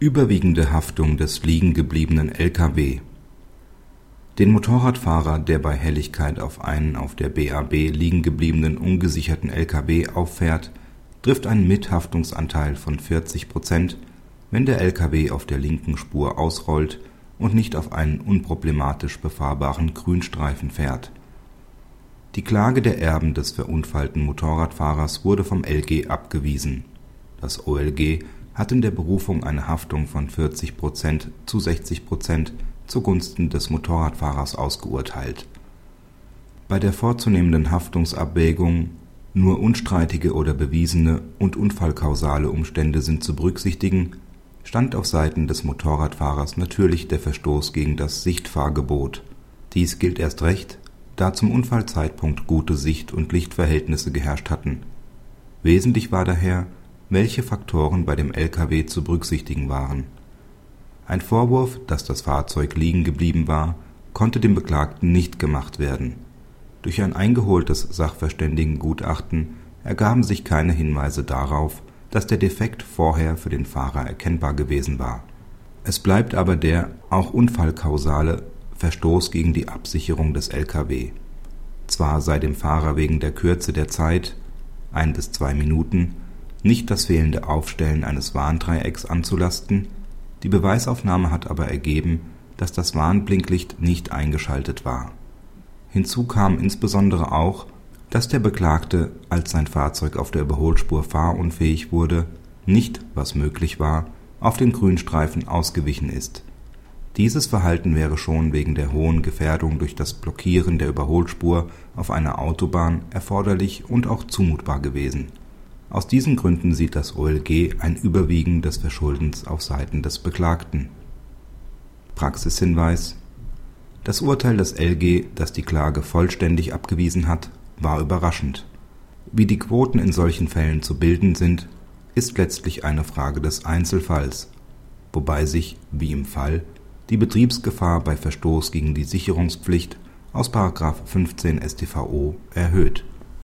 Überwiegende Haftung des liegengebliebenen Lkw Den Motorradfahrer, der bei Helligkeit auf einen auf der BAB liegengebliebenen ungesicherten Lkw auffährt, trifft ein Mithaftungsanteil von 40 Prozent, wenn der Lkw auf der linken Spur ausrollt und nicht auf einen unproblematisch befahrbaren Grünstreifen fährt. Die Klage der Erben des verunfallten Motorradfahrers wurde vom LG abgewiesen. Das OLG hat in der Berufung eine Haftung von 40 Prozent zu 60 Prozent zugunsten des Motorradfahrers ausgeurteilt. Bei der vorzunehmenden Haftungsabwägung nur unstreitige oder bewiesene und unfallkausale Umstände sind zu berücksichtigen, stand auf Seiten des Motorradfahrers natürlich der Verstoß gegen das Sichtfahrgebot. Dies gilt erst recht, da zum Unfallzeitpunkt gute Sicht und Lichtverhältnisse geherrscht hatten. Wesentlich war daher welche Faktoren bei dem Lkw zu berücksichtigen waren. Ein Vorwurf, dass das Fahrzeug liegen geblieben war, konnte dem Beklagten nicht gemacht werden. Durch ein eingeholtes Sachverständigengutachten ergaben sich keine Hinweise darauf, dass der Defekt vorher für den Fahrer erkennbar gewesen war. Es bleibt aber der auch unfallkausale Verstoß gegen die Absicherung des Lkw. Zwar sei dem Fahrer wegen der Kürze der Zeit ein bis zwei Minuten nicht das fehlende Aufstellen eines Warndreiecks anzulasten, die Beweisaufnahme hat aber ergeben, dass das Warnblinklicht nicht eingeschaltet war. Hinzu kam insbesondere auch, dass der Beklagte, als sein Fahrzeug auf der Überholspur fahrunfähig wurde, nicht, was möglich war, auf den Grünstreifen ausgewichen ist. Dieses Verhalten wäre schon wegen der hohen Gefährdung durch das Blockieren der Überholspur auf einer Autobahn erforderlich und auch zumutbar gewesen aus diesen Gründen sieht das OLG ein Überwiegen des Verschuldens auf Seiten des Beklagten. Praxishinweis Das Urteil des LG, das die Klage vollständig abgewiesen hat, war überraschend. Wie die Quoten in solchen Fällen zu bilden sind, ist letztlich eine Frage des Einzelfalls, wobei sich, wie im Fall, die Betriebsgefahr bei Verstoß gegen die Sicherungspflicht aus § 15 StVO erhöht